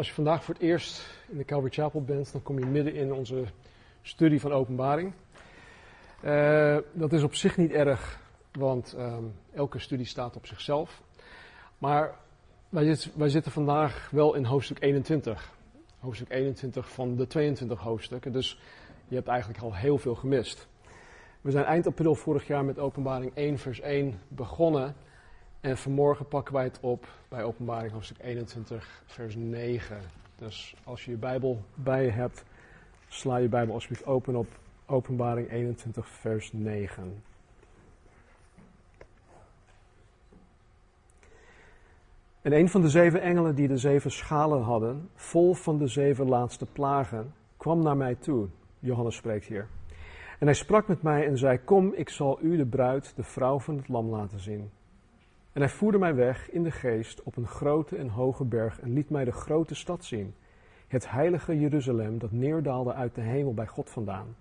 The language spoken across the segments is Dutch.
als je vandaag voor het eerst in de Calvary Chapel bent, dan kom je midden in onze studie van openbaring. Uh, dat is op zich niet erg, want um, elke studie staat op zichzelf. Maar wij, wij, zitten vandaag wel in hoofdstuk 21. Hoofdstuk 21 van de 22 hoofdstukken, dus je hebt eigenlijk al heel veel gemist. We zijn eind april vorig jaar met openbaring 1 vers 1 begonnen. En vanmorgen pakken wij het op bij openbaring hoofdstuk 21 vers 9. Dus als je je Bijbel bij je hebt, sla je Bijbel alsjeblieft open op openbaring 21 vers 9. En een van de zeven engelen die de zeven schalen hadden, vol van de zeven laatste plagen, kwam naar mij toe. Johannes spreekt hier. En hij sprak met mij en zei: Kom, ik zal u de bruid, de vrouw van het lam, laten zien. En hij voerde mij weg in de geest op een grote en hoge berg en liet mij de grote stad zien, het heilige Jeruzalem dat neerdaalde uit de hemel bij God vandaan.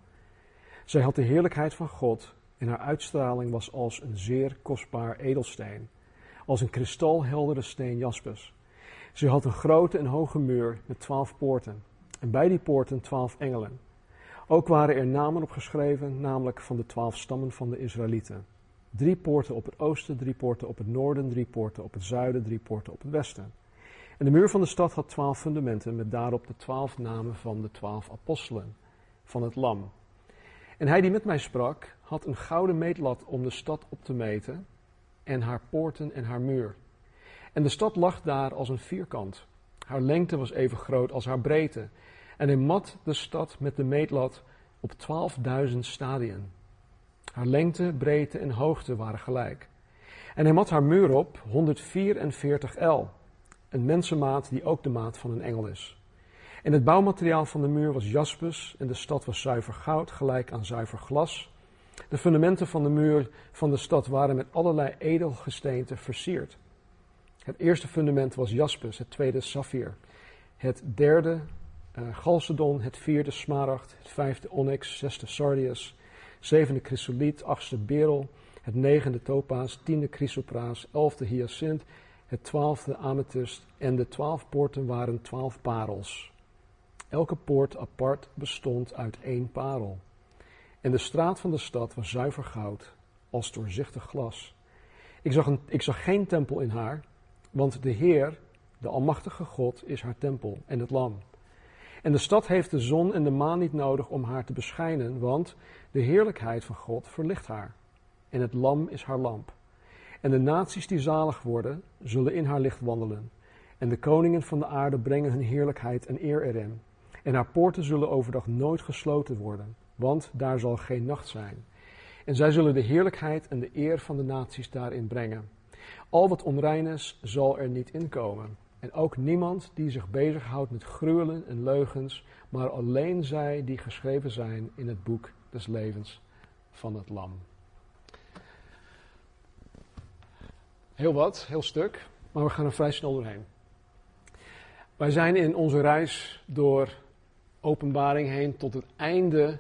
Zij had de heerlijkheid van God en haar uitstraling was als een zeer kostbaar edelsteen, als een kristalheldere steen jaspis. Ze had een grote en hoge muur met twaalf poorten en bij die poorten twaalf engelen. Ook waren er namen opgeschreven, namelijk van de twaalf stammen van de Israëlieten. Drie poorten op het oosten, drie poorten op het noorden, drie poorten op het zuiden, drie poorten op het westen. En de muur van de stad had twaalf fundamenten met daarop de twaalf namen van de twaalf apostelen van het lam. En hij die met mij sprak, had een gouden meetlat om de stad op te meten en haar poorten en haar muur. En de stad lag daar als een vierkant. Haar lengte was even groot als haar breedte. En hij mat de stad met de meetlat op twaalfduizend stadien. Haar lengte, breedte en hoogte waren gelijk. En hij mat haar muur op 144 L, een mensenmaat die ook de maat van een engel is. En het bouwmateriaal van de muur was jaspis en de stad was zuiver goud, gelijk aan zuiver glas. De fundamenten van de muur van de stad waren met allerlei edelgesteenten versierd. Het eerste fundament was jaspis, het tweede saffier, het derde uh, galcedon, het vierde smaragd, het vijfde onyx, zesde sardius, zevende chrysoliet, achtste berel, het negende topaas, tiende chrysopraas, elfde hyacint, het twaalfde amethyst en de twaalf poorten waren twaalf parels. Elke poort apart bestond uit één parel. En de straat van de stad was zuiver goud, als doorzichtig glas. Ik zag, een, ik zag geen tempel in haar, want de Heer, de Almachtige God, is haar tempel en het Lam. En de stad heeft de zon en de maan niet nodig om haar te beschijnen, want de heerlijkheid van God verlicht haar. En het lam is haar lamp. En de naties die zalig worden, zullen in haar licht wandelen. En de koningen van de aarde brengen hun heerlijkheid en eer erin. En haar poorten zullen overdag nooit gesloten worden, want daar zal geen nacht zijn. En zij zullen de heerlijkheid en de eer van de naties daarin brengen. Al wat onrein is, zal er niet inkomen. En ook niemand die zich bezighoudt met gruwelen en leugens, maar alleen zij die geschreven zijn in het boek des levens van het Lam. Heel wat, heel stuk, maar we gaan er vrij snel doorheen. Wij zijn in onze reis door openbaring heen tot het einde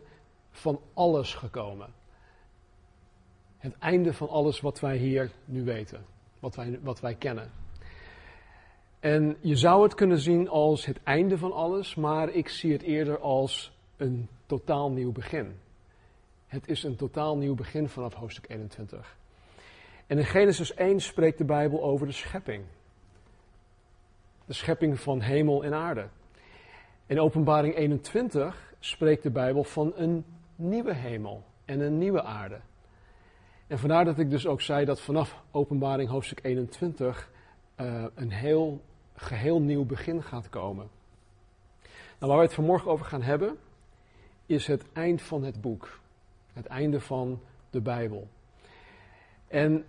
van alles gekomen. Het einde van alles wat wij hier nu weten, wat wij, wat wij kennen. En je zou het kunnen zien als het einde van alles, maar ik zie het eerder als een totaal nieuw begin. Het is een totaal nieuw begin vanaf hoofdstuk 21. En in Genesis 1 spreekt de Bijbel over de schepping. De schepping van hemel en aarde. In Openbaring 21 spreekt de Bijbel van een nieuwe hemel en een nieuwe aarde. En vandaar dat ik dus ook zei dat vanaf Openbaring hoofdstuk 21 uh, eh, een heel geheel nieuw begin gaat komen. Nou, waar we het vanmorgen over gaan hebben, is het eind van het boek. Het einde van de Bijbel. En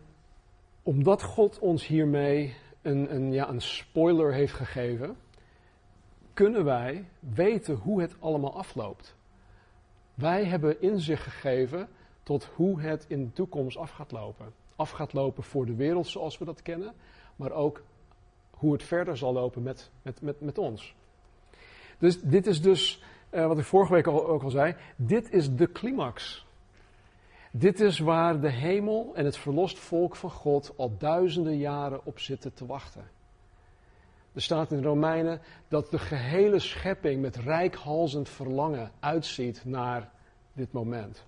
omdat God ons hiermee een, een, ja, een spoiler heeft gegeven, kunnen wij weten hoe het allemaal afloopt. Wij hebben inzicht gegeven tot hoe het in de toekomst af gaat lopen. Af gaat lopen voor de wereld zoals we dat kennen, maar ook hoe het verder zal lopen met, met, met, met ons. Dus dit is dus, uh, wat ik vorige week al, ook al zei, dit is de climax. Dit is waar de hemel en het verlost volk van God al duizenden jaren op zitten te wachten. Er staat in Romeinen dat de gehele schepping met rijkhalzend verlangen uitziet naar dit moment.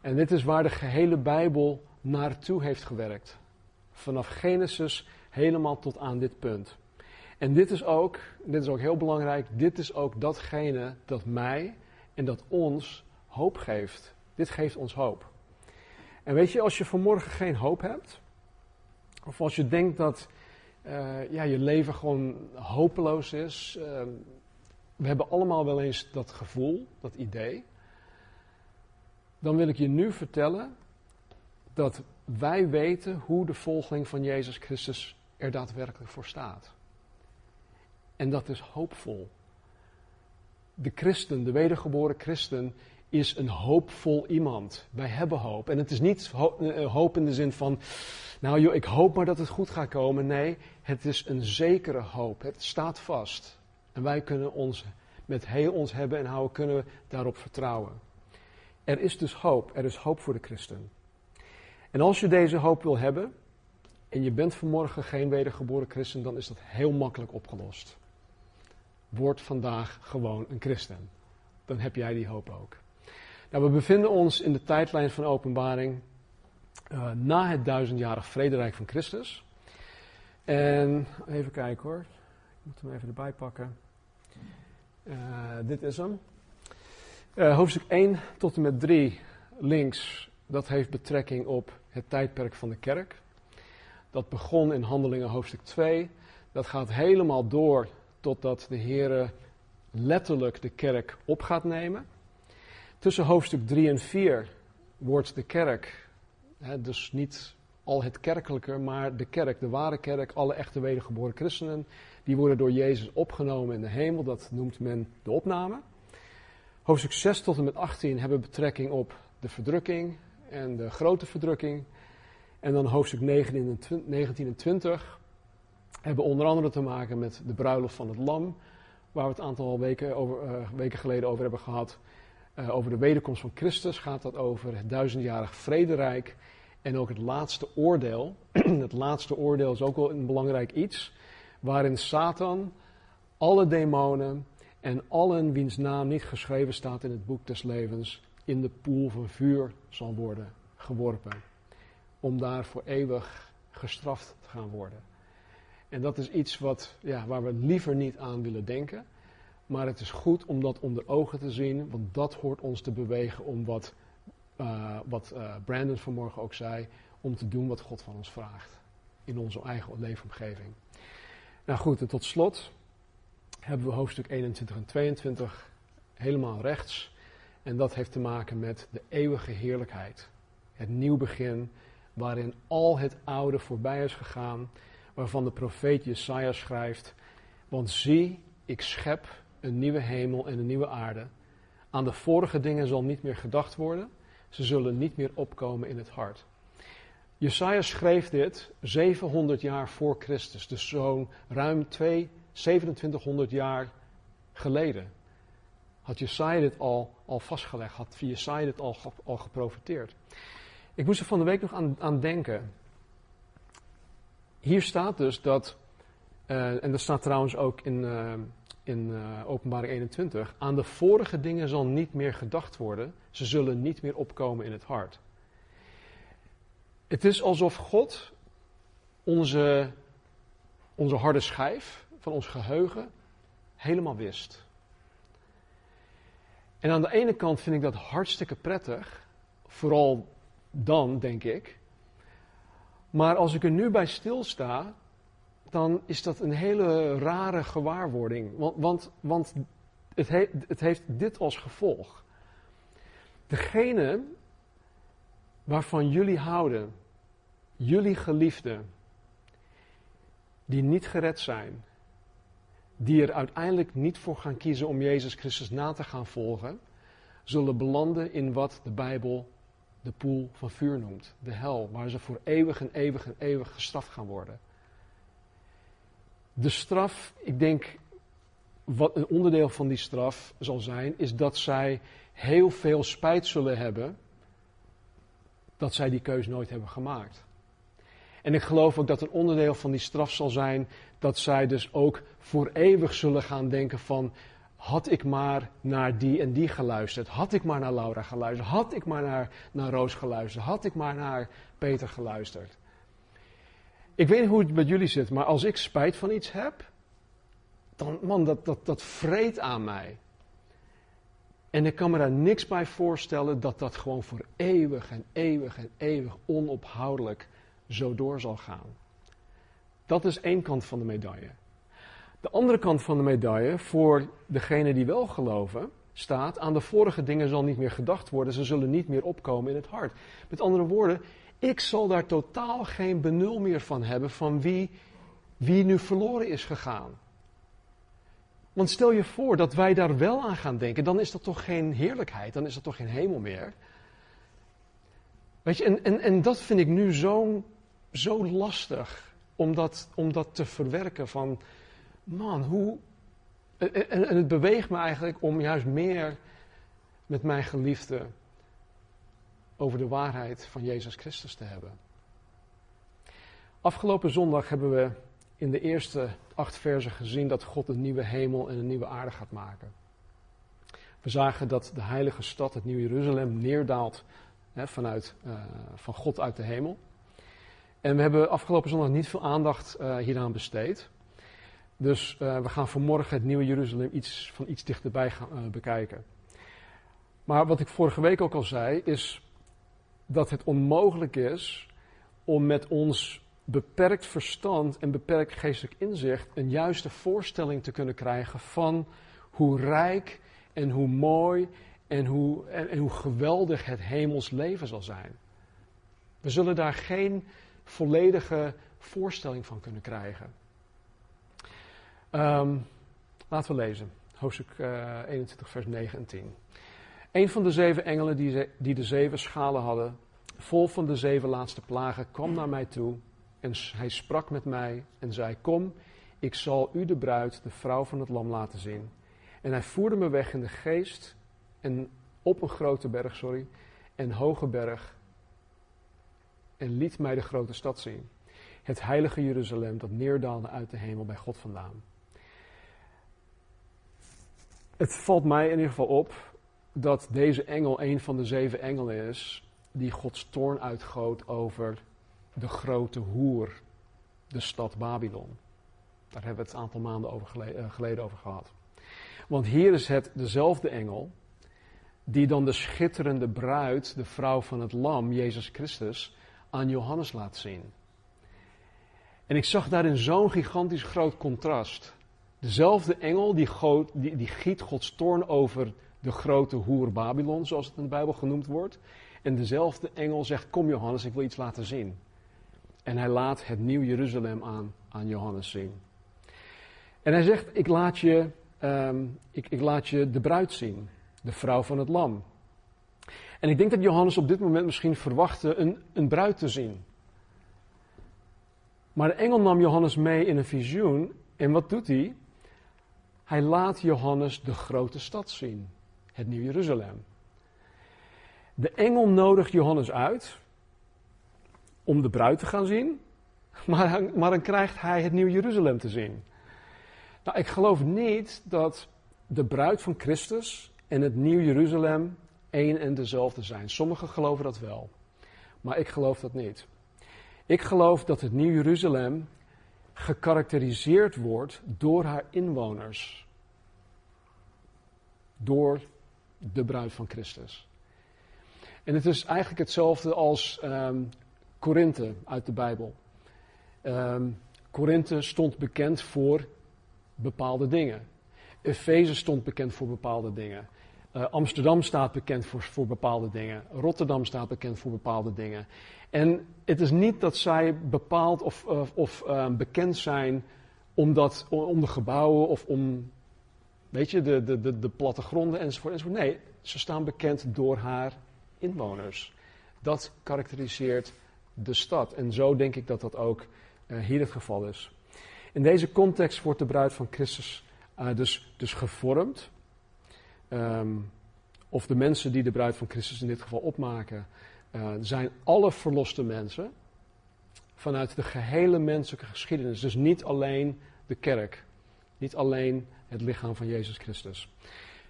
En dit is waar de gehele Bijbel naartoe heeft gewerkt. Vanaf Genesis helemaal tot aan dit punt. En dit is ook, dit is ook heel belangrijk, dit is ook datgene dat mij en dat ons hoop geeft. Dit geeft ons hoop. En weet je, als je vanmorgen geen hoop hebt, of als je denkt dat uh, ja, je leven gewoon hopeloos is, uh, we hebben allemaal wel eens dat gevoel, dat idee, dan wil ik je nu vertellen dat wij weten hoe de volgeling van Jezus Christus er daadwerkelijk voor staat. En dat is hoopvol. De christen, de wedergeboren christen, is een hoopvol iemand. Wij hebben hoop. En het is niet eh, hoop in de zin van, nou joh, ik hoop maar dat het goed gaat komen. Nee, het is een zekere hoop. Het staat vast. En wij kunnen ons met heel ons hebben en houden, kunnen we daarop vertrouwen. Er is dus hoop. Er is hoop voor de christen. En als je deze hoop wil hebben, en je bent vanmorgen geen wedergeboren christen, dan is dat heel makkelijk opgelost. Word vandaag gewoon een christen. Dan heb jij die hoop ook. Nou, we bevinden ons in de tijdlijn van openbaring uh, na het duizendjarig vrederijk van Christus. En even kijken hoor. Ik moet hem even erbij pakken. Uh, dit is hem. Uh, hoofdstuk 1 tot en met 3 links, dat heeft betrekking op het tijdperk van de kerk. Dat begon in Handelingen hoofdstuk 2. Dat gaat helemaal door totdat de Heer letterlijk de kerk op gaat nemen. Tussen hoofdstuk 3 en 4 wordt de kerk, hè, dus niet al het kerkelijke, maar de kerk, de ware kerk, alle echte wedergeboren christenen, die worden door Jezus opgenomen in de hemel. Dat noemt men de opname. Hoofdstuk 6 tot en met 18 hebben betrekking op de verdrukking en de grote verdrukking. En dan hoofdstuk 19 en 20 hebben onder andere te maken met de bruiloft van het lam, waar we het aantal weken, over, uh, weken geleden over hebben gehad. Uh, over de wederkomst van Christus gaat dat over het duizendjarig vrederijk en ook het laatste oordeel. het laatste oordeel is ook wel een belangrijk iets, waarin Satan alle demonen en allen wiens naam niet geschreven staat in het boek des levens in de poel van vuur zal worden geworpen. Om daar voor eeuwig gestraft te gaan worden. En dat is iets wat, ja, waar we liever niet aan willen denken. Maar het is goed om dat onder ogen te zien, want dat hoort ons te bewegen om wat, uh, wat uh, Brandon vanmorgen ook zei, om te doen wat God van ons vraagt. In onze eigen leefomgeving. Nou goed, en tot slot hebben we hoofdstuk 21 en 22 helemaal rechts. En dat heeft te maken met de eeuwige heerlijkheid. Het nieuw begin, waarin al het oude voorbij is gegaan, waarvan de profeet Jesaja schrijft: Want zie, ik schep een nieuwe hemel en een nieuwe aarde. Aan de vorige dingen zal niet meer gedacht worden, ze zullen niet meer opkomen in het hart. Jesaja schreef dit 700 jaar voor Christus, dus zo'n ruim 2, 2700 jaar geleden. Had Jesaja dit al, al vastgelegd, had Jesaja dit al, al geprofiteerd. Ik moest er van de week nog aan, aan denken. Hier staat dus dat, uh, en dat staat trouwens ook in, uh, in uh, Openbaring 21, aan de vorige dingen zal niet meer gedacht worden, ze zullen niet meer opkomen in het hart. Het is alsof God onze, onze harde schijf van ons geheugen helemaal wist. En aan de ene kant vind ik dat hartstikke prettig, vooral dan, denk ik. Maar als ik er nu bij stilsta, dan is dat een hele rare gewaarwording. Want, want, want het, het heeft dit als gevolg. Degene waarvan jullie houden, jullie geliefden, die niet gered zijn, die er uiteindelijk niet voor gaan kiezen om Jezus Christus na te gaan volgen, zullen belanden in wat de Bijbel de poel van vuur noemt, de hel, waar ze voor eeuwig en eeuwig en eeuwig gestraft gaan worden. De straf, ik denk, wat een onderdeel van die straf zal zijn, is dat zij heel veel spijt zullen hebben dat zij die keus nooit hebben gemaakt. En ik geloof ook dat een onderdeel van die straf zal zijn dat zij dus ook voor eeuwig zullen gaan denken van, had ik maar naar die en die geluisterd, had ik maar naar Laura geluisterd, had ik maar naar, naar Roos geluisterd, had ik maar naar Peter geluisterd. Ik weet niet hoe het met jullie zit, maar als ik spijt van iets heb, dan, man, dat, dat, dat vreet aan mij. En ik kan me daar niks bij voorstellen dat dat gewoon voor eeuwig en eeuwig en eeuwig onophoudelijk zo door zal gaan. Dat is één kant van de medaille. De andere kant van de medaille, voor degenen die wel geloven, staat: aan de vorige dingen zal niet meer gedacht worden, ze zullen niet meer opkomen in het hart. Met andere woorden, ik zal daar totaal geen benul meer van hebben van wie, wie nu verloren is gegaan. Want stel je voor dat wij daar wel aan gaan denken, dan is dat toch geen heerlijkheid, dan is dat toch geen hemel meer. Weet je, en, en, en dat vind ik nu zo, zo lastig om dat, om dat te verwerken van, man, hoe. En, en het beweegt me eigenlijk om juist meer met mijn geliefde over de waarheid van Jezus Christus te hebben. Afgelopen zondag hebben we in de eerste acht versen gezien dat God een nieuwe hemel en een nieuwe aarde gaat maken. We zagen dat de heilige stad, het Nieuwe Jeruzalem, neerdaalt hè, vanuit, uh, van God uit de hemel. En we hebben afgelopen zondag niet veel aandacht uh, hieraan besteed. Dus uh, we gaan vanmorgen het Nieuwe Jeruzalem iets, van iets dichterbij gaan, bekijken. Maar wat ik vorige week ook al zei, is dat het onmogelijk is om met ons beperkt verstand en beperkt geestelijk inzicht een juiste voorstelling te kunnen krijgen van hoe rijk en hoe mooi en hoe, en hoe geweldig het hemels leven zal zijn. We zullen daar geen volledige voorstelling van kunnen krijgen. Um, laten we lezen, hoofdstuk uh, eh, 21, vers 9 en 10. Een van de zeven engelen die, die de zeven schalen hadden, vol van de zeven laatste plagen, kwam naar mij toe en hij sprak met mij en zei: Kom, ik zal u de bruid, de vrouw van het lam, laten zien. En hij voerde me weg in de geest en op een grote berg, sorry, en hoge berg. En liet mij de grote stad zien. Het heilige Jeruzalem dat neerdaalde uit de hemel bij God vandaan. Het valt mij in ieder geval op dat deze engel een van de zeven engelen is die Gods toorn uitgoot over de grote hoer, de stad Babylon. Daar hebben we het een aantal maanden over uh, geleden over gehad. Want hier is het dezelfde engel die dan de schitterende bruid, de vrouw van het lam, Jezus Christus, aan Johannes laat zien. En ik zag daarin zo'n gigantisch groot contrast. Dezelfde engel die, die, die giet Gods toorn over de grote hoer Babylon, zoals het in de Bijbel genoemd wordt. En dezelfde engel zegt: Kom Johannes, ik wil iets laten zien. En hij laat het nieuw Jeruzalem aan, aan Johannes zien. En hij zegt: ik laat, je, um, ik, ik laat je de bruid zien, de vrouw van het lam. En ik denk dat Johannes op dit moment misschien verwachtte een, een bruid te zien. Maar de engel nam Johannes mee in een visioen. En wat doet hij? Hij laat Johannes de grote stad zien, het Nieuw Jeruzalem. De engel nodigt Johannes uit om de bruid te gaan zien, maar, maar dan krijgt hij het Nieuw Jeruzalem te zien. Nou, ik geloof niet dat de bruid van Christus en het Nieuw Jeruzalem één en dezelfde zijn. Sommigen geloven dat wel, maar ik geloof dat niet. Ik geloof dat het Nieuw Jeruzalem gekarakteriseerd wordt door haar inwoners. Door de bruid van Christus. En het is eigenlijk hetzelfde als um, Korinthe uit de Bijbel. Um, Korinthe stond bekend voor bepaalde dingen. Efeze stond bekend voor bepaalde dingen. Uh, Amsterdam staat bekend voor, voor bepaalde dingen. Rotterdam staat bekend voor bepaalde dingen. En het is niet dat zij bepaald of, of, of uh, bekend zijn omdat, om de gebouwen of om weet je, de, de, de, de plattegronden enzovoort, enzovoort. Nee, ze staan bekend door haar inwoners. Dat karakteriseert de stad. En zo denk ik dat dat ook hier het geval is. In deze context wordt de bruid van Christus dus, dus gevormd. Um, of de mensen die de bruid van Christus in dit geval opmaken, uh, zijn alle verloste mensen. vanuit de gehele menselijke geschiedenis. Dus niet alleen de kerk, niet alleen het lichaam van Jezus Christus.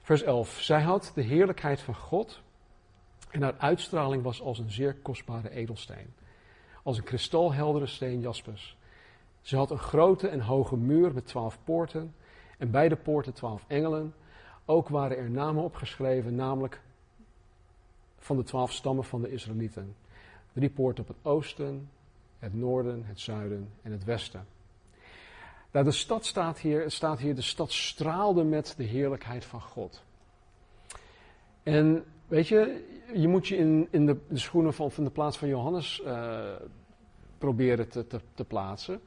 Vers 11. Zij had de heerlijkheid van God en haar uitstraling was als een zeer kostbare edelsteen. Als een kristalheldere steen jaspers. Ze had een grote en hoge muur met twaalf poorten en bij de poorten twaalf engelen. Ook waren er namen opgeschreven, namelijk van de twaalf stammen van de Israëlieten. Drie poorten op het oosten, het noorden, het zuiden en het westen. Nou, de stad staat hier, staat hier, de stad straalde met de heerlijkheid van God. En weet je, je moet je in, in de, schoenen van, van de plaats van Johannes uh, proberen te, te, te, plaatsen.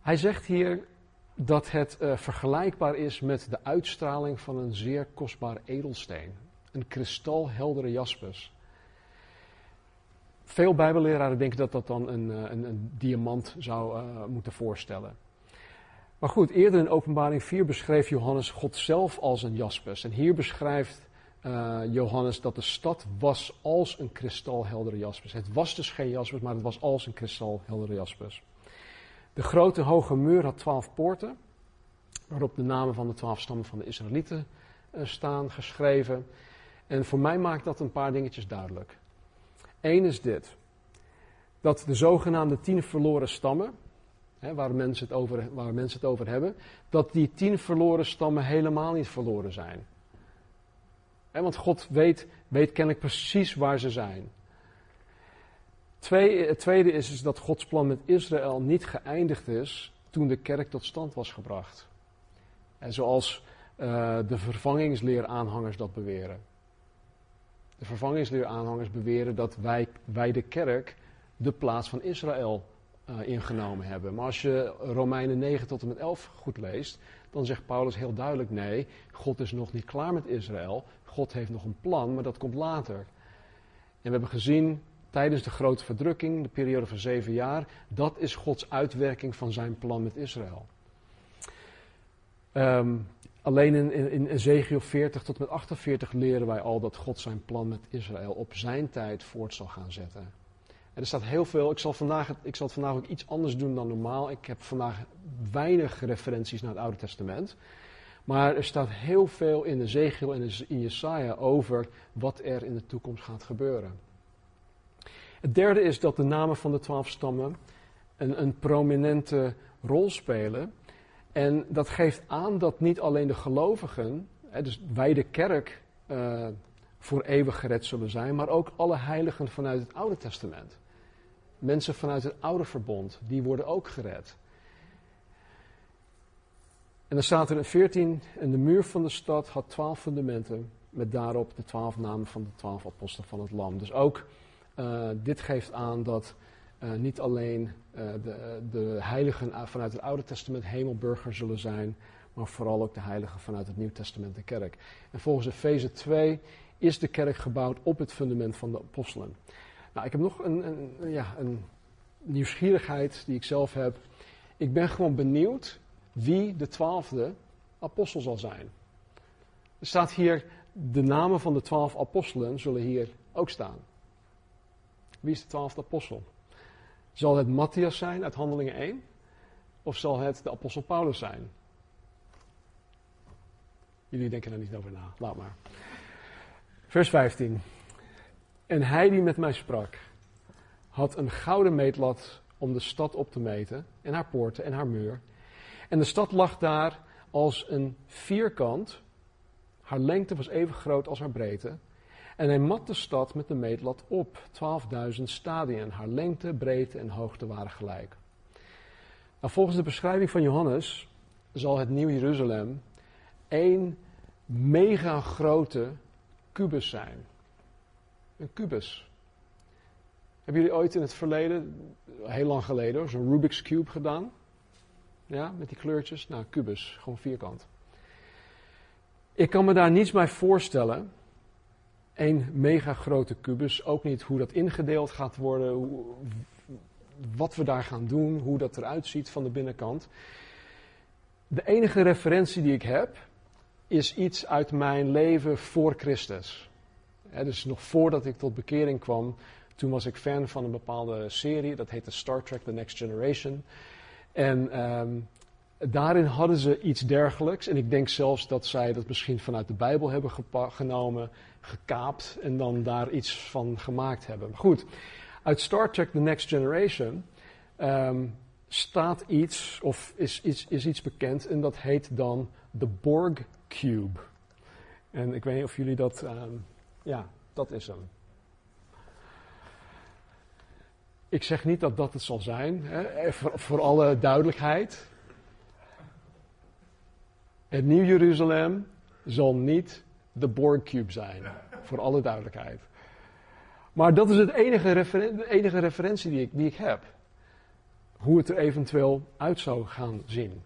Hij zegt hier dat het uh, vergelijkbaar is met de uitstraling van een zeer kostbaar edelsteen. Een kristalheldere jaspis. Veel bijbelleraren denken dat dat dan een, eh, een, een diamant zou uh, moeten voorstellen. Maar goed, eerder in openbaring 4 beschreef Johannes God zelf als een jaspis. En hier beschrijft Johannes dat de stad was als een kristalheldere jaspis. Het was dus geen jaspis, maar het was als een kristalheldere jaspis. De grote hoge muur had twaalf poorten, waarop de namen van de twaalf stammen van de Israëlieten uh, staan geschreven. En voor mij maakt dat een paar dingetjes duidelijk. Eén is dit: dat de zogenaamde tien verloren stammen, hè, waar, mensen het over, waar mensen het over hebben, dat die tien verloren stammen helemaal niet verloren zijn. want God weet, weet kennelijk precies waar ze zijn. Twee, het tweede is, is dat Gods plan met Israël niet geëindigd is toen de kerk tot stand was gebracht. En zoals uh, de vervangingsleeraanhangers dat beweren. De vervangingsleeraanhangers beweren dat wij, wij de kerk de plaats van Israël uh, ingenomen hebben. Maar als je Romeinen 9 tot en met 11 goed leest, dan zegt Paulus heel duidelijk: nee, God is nog niet klaar met Israël. God heeft nog een plan, maar dat komt later. En we hebben gezien tijdens de grote verdrukking, de periode van zeven jaar, dat is Gods uitwerking van zijn plan met Israël. Um, alleen in, in, in Ezekiel 40 tot met 48 leren wij al dat God zijn plan met Israël op zijn tijd voort zal gaan zetten. En er staat heel veel. Ik zal, vandaag, ik zal het vandaag ook iets anders doen dan normaal. Ik heb vandaag weinig referenties naar het Oude Testament. Maar er staat heel veel in Ezekiel en in Jesaja over wat er in de toekomst gaat gebeuren. Het derde is dat de namen van de twaalf stammen een, een prominente rol spelen. En dat geeft aan dat niet alleen de gelovigen, dus wij de kerk, uh, voor eeuwig gered zullen zijn, maar ook alle heiligen vanuit het Oude Testament. Mensen vanuit het Oude Verbond, die worden ook gered. En dan staat er in 14, en de muur van de stad had twaalf fundamenten, met daarop de twaalf namen van de twaalf apostelen van het Lam. Dus ook uh, dit geeft aan dat uh, niet alleen uh, de, de, heiligen vanuit het Oude Testament hemelburger zullen zijn, maar vooral ook de heiligen vanuit het Nieuw Testament de kerk. En volgens Efeze 2 is de kerk gebouwd op het fundament van de apostelen. Nou, ik heb nog een, een, ja, een nieuwsgierigheid die ik zelf heb. Ik ben gewoon benieuwd wie de twaalfde apostel zal zijn. Er staat hier, de namen van de twaalf apostelen zullen hier ook staan. Wie is de twaalfde apostel? Zal het Matthias zijn uit Handelingen 1? Of zal het de apostel Paulus zijn? Jullie denken er niet over na, laat maar. Vers 15. En hij die met mij sprak, had een gouden meetlat om de stad op te meten, en haar poorten en haar muur. En de stad lag daar als een vierkant. Haar lengte was even groot als haar breedte. En hij mat de stad met de meetlat op. 12.000 stadien. Haar lengte, breedte en hoogte waren gelijk. Nou, volgens de beschrijving van Johannes zal het Nieuw Jeruzalem één mega grote kubus zijn. Een kubus. Hebben jullie ooit in het verleden, heel lang geleden, zo'n Rubik's Cube gedaan? Ja, met die kleurtjes? Nou, kubus, gewoon vierkant. Ik kan me daar niets bij voorstellen. Een mega grote kubus, ook niet hoe dat ingedeeld gaat worden, hoe, wat we daar gaan doen, hoe dat eruit ziet van de binnenkant. De enige referentie die ik heb, is iets uit mijn leven voor Christus. dus nog voordat ik tot bekering kwam, Toen was ik fan van een bepaalde serie, dat heette Star Trek The Next Generation. En ehm, daarin hadden ze iets dergelijks. En ik denk zelfs dat zij dat misschien vanuit de Bijbel hebben genomen, gekaapt en dan daar iets van gemaakt hebben. Goed, uit Star Trek The Next Generation ehm, staat iets, of is, is, is iets bekend, en dat heet dan de Borg Cube. En ik weet niet of jullie dat. Ehm, ja, dat is hem. Ik zeg niet dat dat het zal zijn, hè, voor alle duidelijkheid. Het Nieuw Jeruzalem zal niet de Borg Cube zijn, voor alle duidelijkheid. Maar dat is het enige de enige referentie die ik, die ik heb. Hoe het er eventueel uit zou gaan zien.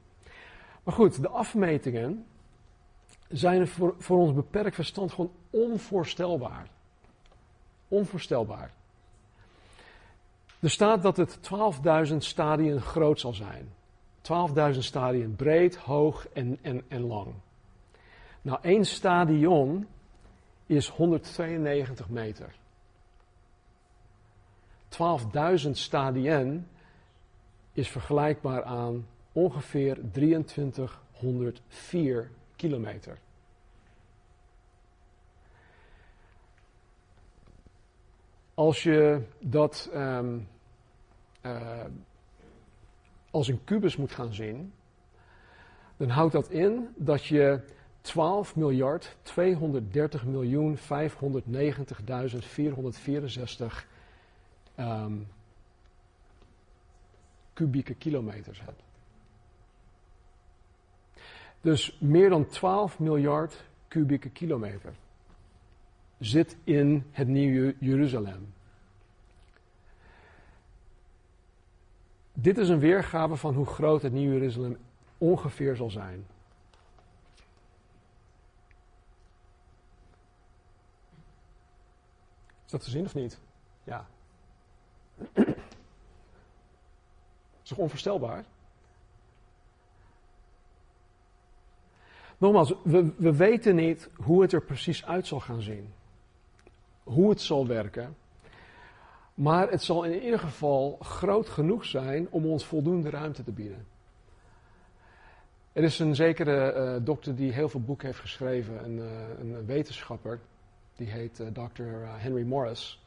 Maar goed, de afmetingen zijn voor, voor ons beperkt verstand gewoon onvoorstelbaar. Onvoorstelbaar. Er staat dat het 12.000 stadien groot zal zijn. 12.000 stadien breed, hoog en, en, en lang. Nou, één stadion is 192 meter. 12.000 stadien is vergelijkbaar aan ongeveer 2304 kilometer. Als je dat um, uh, als een kubus moet gaan zien, dan houdt dat in dat je 12 miljard 230 miljoen 590.464 um, kubieke kilometers hebt. Dus meer dan 12 miljard kubieke kilometer zit in het Nieuwe Jeruzalem. Dit is een weergave van hoe groot het Nieuwe Jeruzalem ongeveer zal zijn. Is dat te zien of niet? Ja. is toch onvoorstelbaar? Nogmaals, we, we weten niet hoe het er precies uit zal gaan zien. Hoe het zal werken. Maar het zal in ieder geval groot genoeg zijn om ons voldoende ruimte te bieden. Er is een zekere uh, dokter die heel veel boeken heeft geschreven, een, uh, een wetenschapper, die heet uh, Dr. Henry Morris.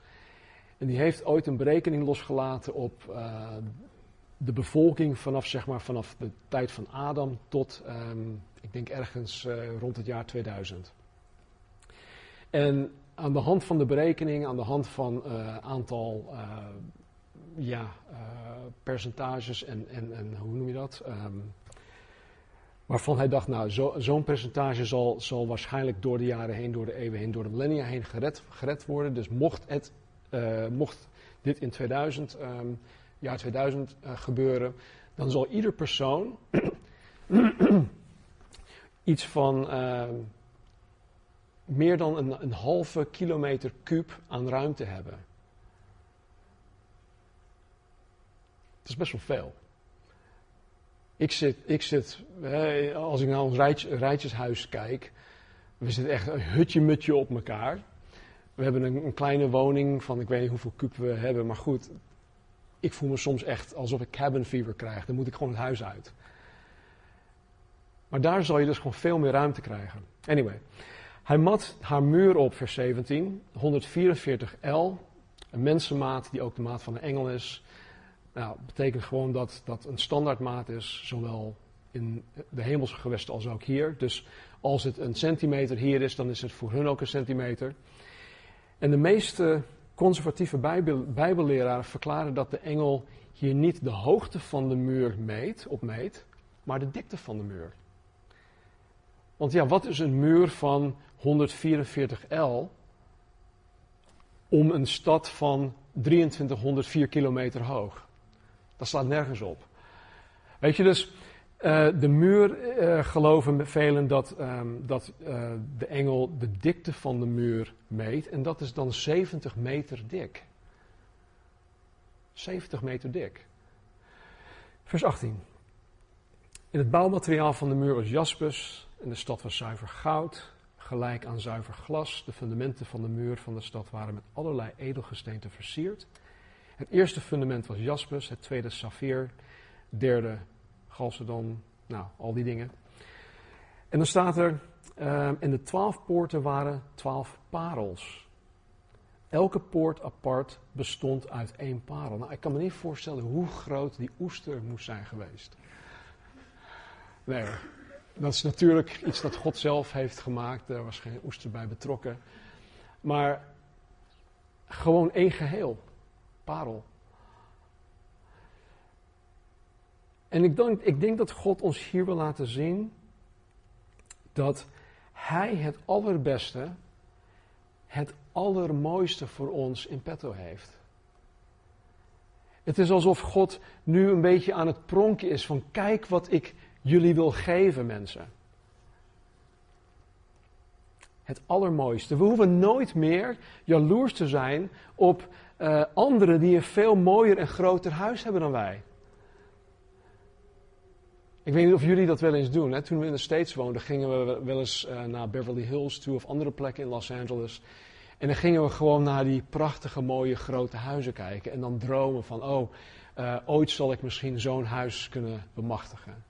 En die heeft ooit een berekening losgelaten op de bevolking vanaf, zeg maar, vanaf de tijd van Adam tot, um, ik denk ergens rond het jaar 2000. En aan de hand van de berekening, aan de hand van uh, aantal uh, ja, uh, percentages en, en, en, hoe noem je dat? Um, waarvan hij dacht, nou, zo'n zo percentage zal, zal waarschijnlijk door de jaren heen, door de eeuwen heen, door de millennia heen gered, gered worden. Dus mocht, het, mocht dit in 2000, um, ehm, jaar 2000 gebeuren, dan zal ieder persoon iets van ehm, meer dan een, een halve kilometer kuub aan ruimte hebben. Dat is best wel veel. Ik zit, ik zit als ik naar ons rijtjeshuis kijk, we zitten echt een hutje-mutje op elkaar. We hebben een, een, kleine woning van, ik weet niet hoeveel kuub we hebben, maar goed. Ik voel me soms echt alsof ik cabin fever krijg. Dan moet ik gewoon het huis uit. Maar daar zal je dus gewoon veel meer ruimte krijgen. Anyway. Hij mat haar muur op, vers 17, 144 L, een mensenmaat die ook de maat van een engel is. Nou, betekent gewoon dat dat een standaardmaat is, zowel in de hemelse gewesten als ook hier. Dus als het een centimeter hier is, dan is het voor hun ook een centimeter. En de meeste conservatieve bijbel, bijbelleraren verklaren dat de engel hier niet de hoogte van de muur meet, opmeet, maar de dikte van de muur. Want ja, wat is een muur van 144 L om een stad van 2304 kilometer hoog? Dat slaat nergens op. Weet je dus, uh, de muur uh, geloven velen dat, um, dat uh, de engel de dikte van de muur meet en dat is dan 70 meter dik. 70 meter dik. Vers 18. In het bouwmateriaal van de muur was jaspis en de stad was zuiver goud, gelijk aan zuiver glas. De fundamenten van de muur van de stad waren met allerlei edelgesteenten versierd. Het eerste fundament was jaspis, het tweede saffier, derde chalcedon, nou, al die dingen. En dan staat er, uh, en de twaalf poorten waren twaalf parels. Elke poort apart bestond uit één parel. Nou, ik kan me niet voorstellen hoe groot die oester moest zijn geweest. Nee, dat is natuurlijk iets dat God zelf heeft gemaakt. Er was geen oester bij betrokken. Maar gewoon één geheel. Parel. En ik denk, ik denk dat God ons hier wil laten zien dat Hij het allerbeste, het allermooiste voor ons in petto heeft. Het is alsof God nu een beetje aan het pronken is van kijk wat ik jullie wil geven, mensen. Het allermooiste. We hoeven nooit meer jaloers te zijn op uh, anderen die een veel mooier en groter huis hebben dan wij. Ik weet niet of jullie dat wel eens doen. Hè? Toen we in de States woonden, gingen we wel eens uh, naar Beverly Hills toe of andere plekken in Los Angeles. En dan gingen we gewoon naar die prachtige, mooie, grote huizen kijken. En dan dromen van, oh, uh, ooit zal ik misschien zo'n huis kunnen bemachtigen.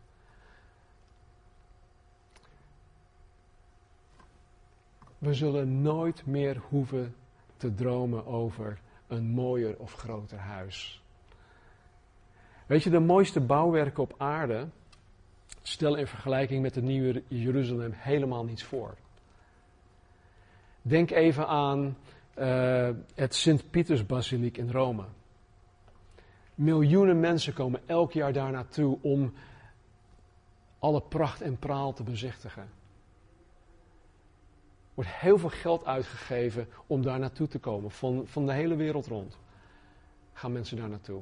We zullen nooit meer hoeven te dromen over een mooier of groter huis. Weet je, de mooiste bouwwerken op aarde stellen in vergelijking met het nieuwe Jeruzalem helemaal niets voor. Denk even aan uh, het Sint-Pietersbasiliek in Rome. Miljoenen mensen komen elk jaar daar naartoe om alle pracht en praal te bezichtigen. Wordt heel veel geld uitgegeven om daar naartoe te komen, van, van de hele wereld rond. Gaan mensen daar naartoe.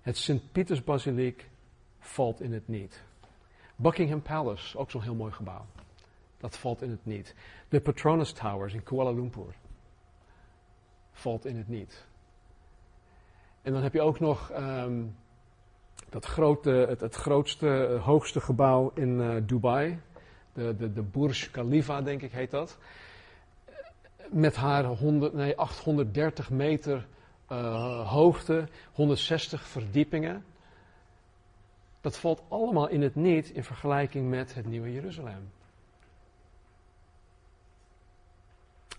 Het Sint-Pietersbasiliek valt in het niet. Buckingham Palace, ook zo'n heel mooi gebouw. Dat valt in het niet. De Petronas Towers in Kuala Lumpur valt in het niet. En dan heb je ook nog um, dat grote, het, het, grootste, eh, hoogste gebouw in uh, Dubai. De, de, de Burj Khalifa, denk ik, heet dat. Met haar 100, nee, 830 meter uh, hoogte, 160 verdiepingen. Dat valt allemaal in het niet in vergelijking met het nieuwe Jeruzalem.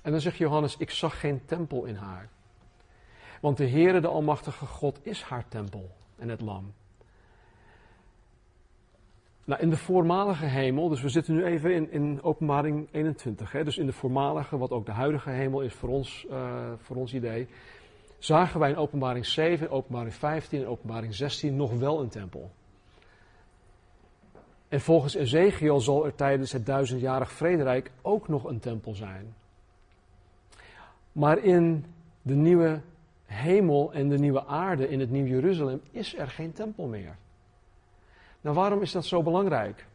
En dan zegt Johannes: Ik zag geen tempel in haar. Want de Heere, de Almachtige God, is haar tempel en het lam. Nou, in de voormalige hemel, dus we zitten nu even in, in openbaring 21, hè, dus in de voormalige, wat ook de huidige hemel is voor ons, uh, voor ons idee, zagen wij in openbaring 7, openbaring 15 en openbaring 16 nog wel een tempel. En volgens Ezekiel zal er tijdens het duizendjarig vrederijk ook nog een tempel zijn. Maar in de nieuwe hemel en de nieuwe aarde, in het nieuw Jeruzalem, is er geen tempel meer. Nou, waarom is dat zo belangrijk?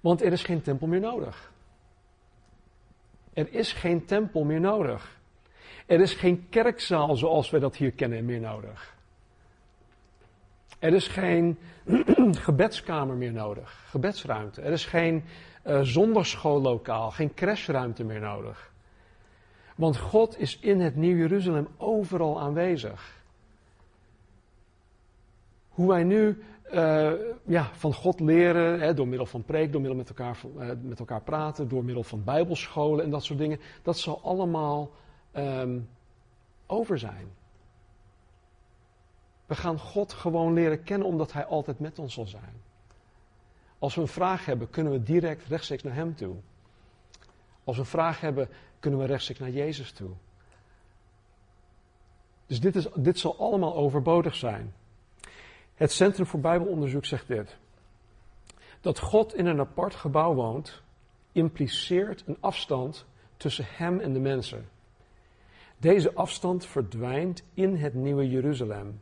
Want er is geen tempel meer nodig. Er is geen tempel meer nodig. Er is geen kerkzaal zoals we dat hier kennen meer nodig. Er is geen gebedskamer meer nodig, gebedsruimte. Er is geen uh, zondagschoollokaal, geen crashruimte meer nodig. Want God is in het Nieuw Jeruzalem overal aanwezig. Hoe wij nu uh, ja, van God leren, hè, door middel van preek, door middel met elkaar, uh, met elkaar praten, door middel van bijbelscholen en dat soort dingen, dat zal allemaal um, over zijn. We gaan God gewoon leren kennen omdat Hij altijd met ons zal zijn. Als we een vraag hebben, kunnen we direct rechtstreeks naar Hem toe. Als we een vraag hebben, kunnen we rechtstreeks naar Jezus toe. Dus dit, is, dit zal allemaal overbodig zijn. Het Centrum voor Bijbelonderzoek zegt dit. Dat God in een apart gebouw woont, impliceert een afstand tussen Hem en de mensen. Deze afstand verdwijnt in het nieuwe Jeruzalem.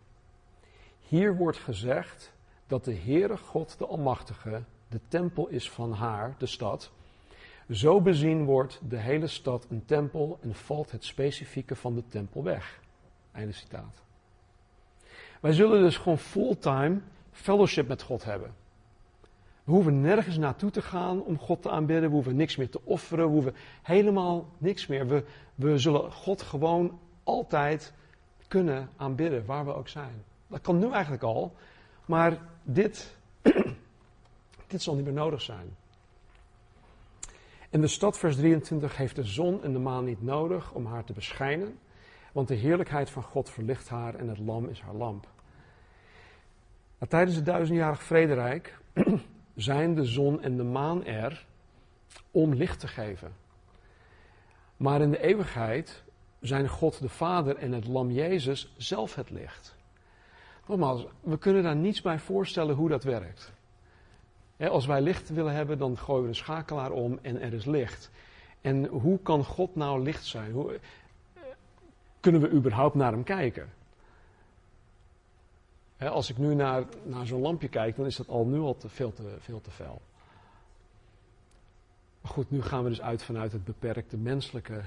Hier wordt gezegd dat de Heere God de Almachtige de tempel is van haar, de stad. Zo bezien wordt de hele stad een tempel en valt het specifieke van de tempel weg. Einde citaat. Wij zullen dus gewoon fulltime fellowship met God hebben. We hoeven nergens naartoe te gaan om God te aanbidden. We hoeven niks meer te offeren. We hoeven helemaal niks meer. We, we zullen God gewoon altijd kunnen aanbidden, waar we ook zijn. Dat kan nu eigenlijk al, maar dit, dit zal niet meer nodig zijn. En de stad, vers 23, heeft de zon en de maan niet nodig om haar te beschijnen, want de heerlijkheid van God verlicht haar en het lam is haar lamp. Tijdens het duizendjarig vrederijk zijn de zon en de maan er om licht te geven. Maar in de eeuwigheid zijn God de Vader en het Lam Jezus zelf het licht. Nogmaals, we kunnen daar niets bij voorstellen hoe dat werkt. als wij licht willen hebben, dan gooien we een schakelaar om en er is licht. En hoe kan God nou licht zijn? Kunnen we überhaupt naar hem kijken? als ik nu naar, naar zo'n lampje kijk, dan is dat al nu al te, veel, te, veel te fel. Maar goed, nu gaan we dus uit vanuit het beperkte menselijke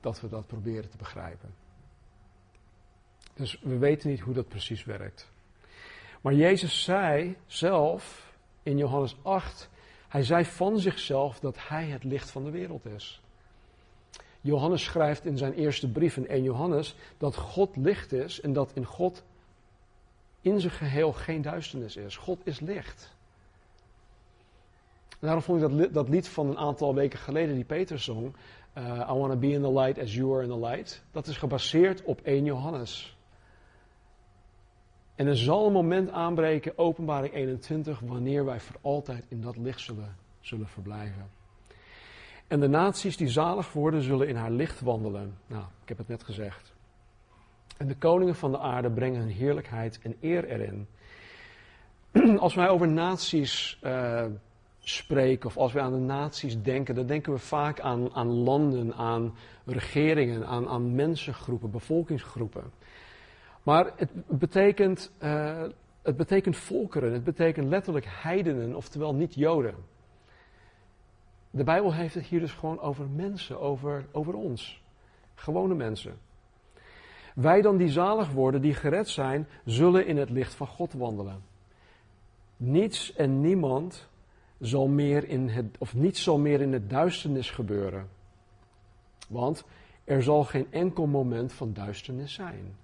dat we dat proberen te begrijpen. Dus we weten niet hoe dat precies werkt. Maar Jezus zei zelf in Johannes 8, hij zei van zichzelf dat hij het licht van de wereld is. Johannes schrijft in zijn eerste brief in 1 Johannes dat God licht is en dat in God in zijn geheel geen duisternis is. God is licht. Daarom vond ik dat, dat lied van een aantal weken geleden, die Peter zong, uh, I want to be in the light as you are in the light. Dat is gebaseerd op 1 Johannes. En er zal een moment aanbreken, openbaring 21, wanneer wij voor altijd in dat licht zullen, zullen verblijven. En de naties die zalig worden, zullen in haar licht wandelen. Nou, ik heb het net gezegd. En de koningen van de aarde brengen hun heerlijkheid en eer erin. Als wij over naties uh, spreken of als we aan de naties denken, dan denken we vaak aan, aan landen, aan regeringen, aan, aan mensengroepen, bevolkingsgroepen. Maar het betekent, uh, het betekent volkeren, het betekent letterlijk heidenen, oftewel niet Joden. De Bijbel heeft het hier dus gewoon over mensen, over, over ons. Gewone mensen. Wij dan die zalig worden, die gered zijn, zullen in het licht van God wandelen. Niets en niemand zal meer in het, of niets zal meer in de duisternis gebeuren. Want er zal geen enkel moment van duisternis zijn.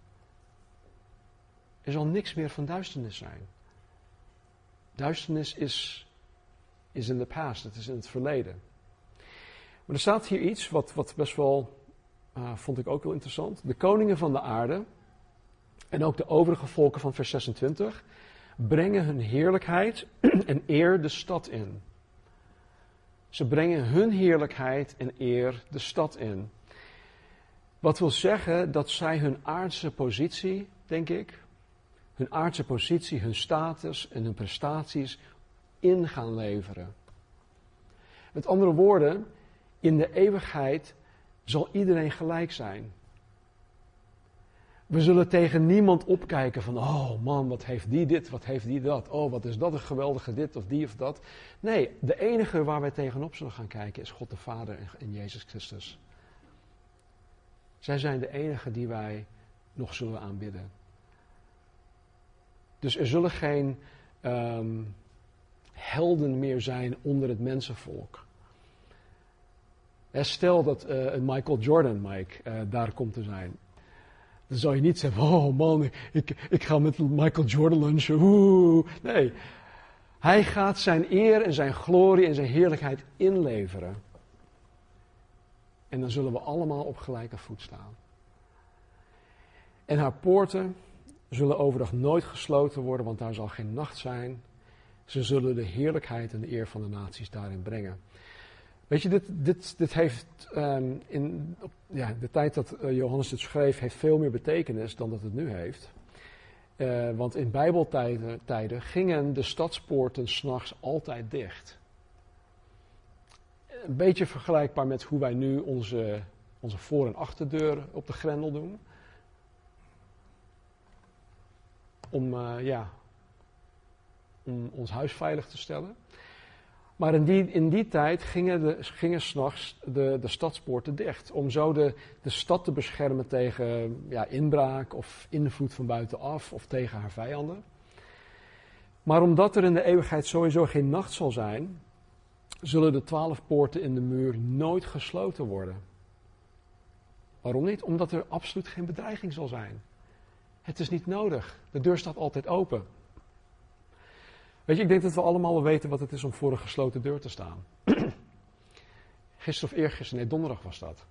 Er zal niks meer van duisternis zijn. Duisternis is, is in the past, het is in het verleden. Maar er staat hier iets wat, wat best wel, uh, vond ik ook wel interessant. De koningen van de aarde en ook de overige volken van vers 26 brengen hun heerlijkheid en eer de stad in. Ze brengen hun heerlijkheid en eer de stad in. Wat wil zeggen dat zij hun aardse positie, denk ik, hun aardse positie, hun status en hun prestaties in gaan leveren. Met andere woorden, in de eeuwigheid zal iedereen gelijk zijn. We zullen tegen niemand opkijken van, oh man, wat heeft die dit, wat heeft die dat, oh wat is dat een geweldige dit of die of dat. Nee, de enige waar wij tegenop zullen gaan kijken is God de Vader en Jezus Christus. Zij zijn de enige die wij nog zullen aanbidden. Dus er zullen geen um, helden meer zijn onder het mensenvolk. Stel dat uh, een Michael Jordan, Mike, uh, daar komt te zijn. Dan zou je niet zeggen, oh man, ik, ik ga met Michael Jordan lunchen. Oeh. Nee, hij gaat zijn eer en zijn glorie en zijn heerlijkheid inleveren. En dan zullen we allemaal op gelijke voet staan. En haar poorten zullen overdag nooit gesloten worden, want daar zal geen nacht zijn. Ze zullen de heerlijkheid en de eer van de naties daarin brengen. Weet je, dit, dit, dit heeft um, in ja, de tijd dat uh, Johannes het schreef, heeft veel meer betekenis dan dat het nu heeft. Uh, want in Bijbeltijden tijden gingen de stadspoorten s'nachts altijd dicht. Een beetje vergelijkbaar met hoe wij nu onze, onze voor- en achterdeur op de grendel doen. Om, uh, ja, om ons huis veilig te stellen. Maar in die, in die tijd gingen, de, gingen s'nachts de, de stadspoorten dicht. Om zo de, de stad te beschermen tegen ja, inbraak of invloed van buitenaf of tegen haar vijanden. Maar omdat er in de eeuwigheid sowieso geen nacht zal zijn, zullen de twaalf poorten in de muur nooit gesloten worden. Waarom niet? Omdat er absoluut geen bedreiging zal zijn. Het is niet nodig. De deur staat altijd open. Weet je, ik denk dat we allemaal wel weten wat het is om voor een gesloten deur te staan. Gisteren of eergisteren, nee, donderdag was dat.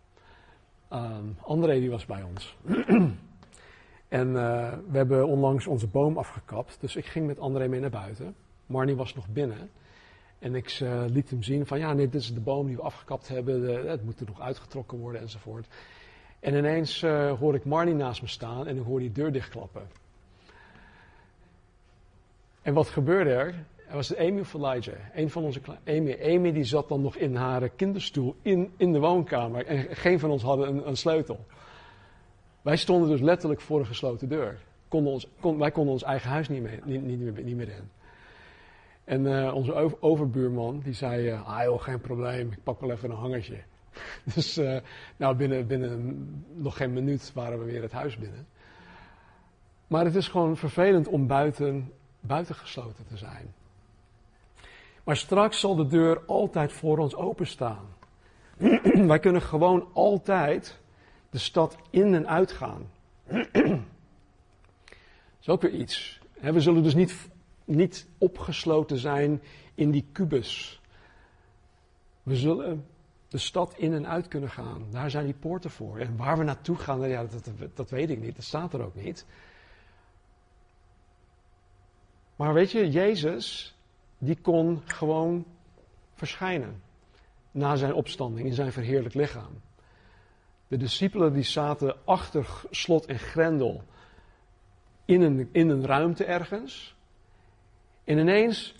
Um, André die was bij ons. en uh, we hebben onlangs onze boom afgekapt. Dus ik ging met André mee naar buiten. Marnie was nog binnen. En ik uh, liet hem zien van ja, nee, dit is de boom die we afgekapt hebben. De, het moet er nog uitgetrokken worden enzovoort. En ineens uh, hoor ik Marnie naast me staan en ik hoor die deur dichtklappen. En wat gebeurde er? Er was Amy of Elijah, een van onze Amy. Amy die zat dan nog in haar kinderstoel in, in de woonkamer en geen van ons hadden een, een sleutel. Wij stonden dus letterlijk voor een gesloten deur. Konden ons, wij konden ons eigen huis niet meer, niet, niet, niet meer in. En uh, onze overbuurman die zei, uh, ah joh, geen probleem, ik pak wel even een hangertje. dus uh, nou, binnen, binnen nog geen minuut waren we weer het huis binnen. Maar het is gewoon vervelend om buiten, buiten gesloten te zijn. Maar straks zal de deur altijd voor ons openstaan. Wij kunnen gewoon altijd de stad in en uitgaan. Dat is ook weer iets. We zullen dus niet, niet opgesloten zijn in die kubus. We zullen de stad in en uit kunnen gaan. Daar zijn die poorten voor. En waar we naartoe gaan, ja, dat, dat, dat weet ik niet. Dat staat er ook niet. Maar weet je, Jezus, die kon gewoon verschijnen na zijn opstanding in zijn verheerlijk lichaam. De discipelen die zaten achter slot en grendel in een, in een ruimte ergens. En ineens,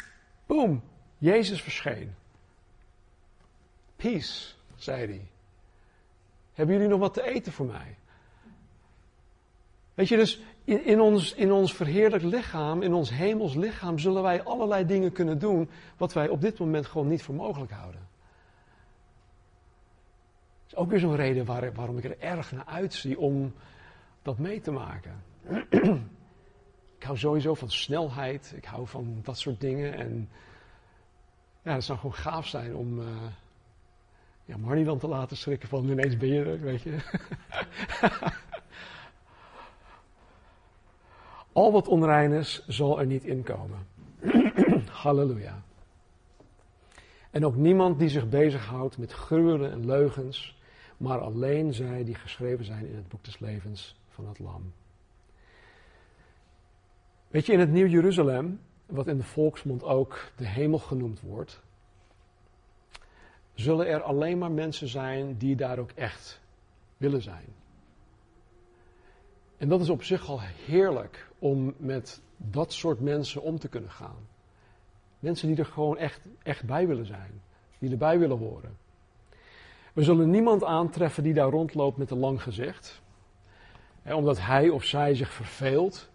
boem, Jezus verscheen. Peace, zei hij. Hebben jullie nog wat te eten voor mij? Weet je, dus in, ons, in ons verheerlijk lichaam, in ons hemels lichaam, zullen wij allerlei dingen kunnen doen wat wij op dit moment gewoon niet voor mogelijk houden. Dat is ook weer zo'n reden waar, waarom ik er erg naar uitzie om dat mee te maken. ik hou sowieso van snelheid, ik hou van dat soort dingen. En ja, het zou gewoon gaaf zijn om uh, ja, Marnie dan te laten schrikken van ineens ben je er, weet je. Al wat onrein is, zal er niet inkomen. Halleluja. En ook niemand die zich bezighoudt met gruwelen en leugens, maar alleen zij die geschreven zijn in het boek des levens van het Lam. Weet je, in het Nieuw Jeruzalem, wat in de volksmond ook de hemel genoemd wordt, zullen er alleen maar mensen zijn die daar ook echt willen zijn. En dat is op zich al heerlijk om met dat soort mensen om te kunnen gaan. Mensen die er gewoon echt, echt bij willen zijn, die erbij willen horen. We zullen niemand aantreffen die daar rondloopt met een lang gezicht, hè, omdat hij of zij zich verveelt.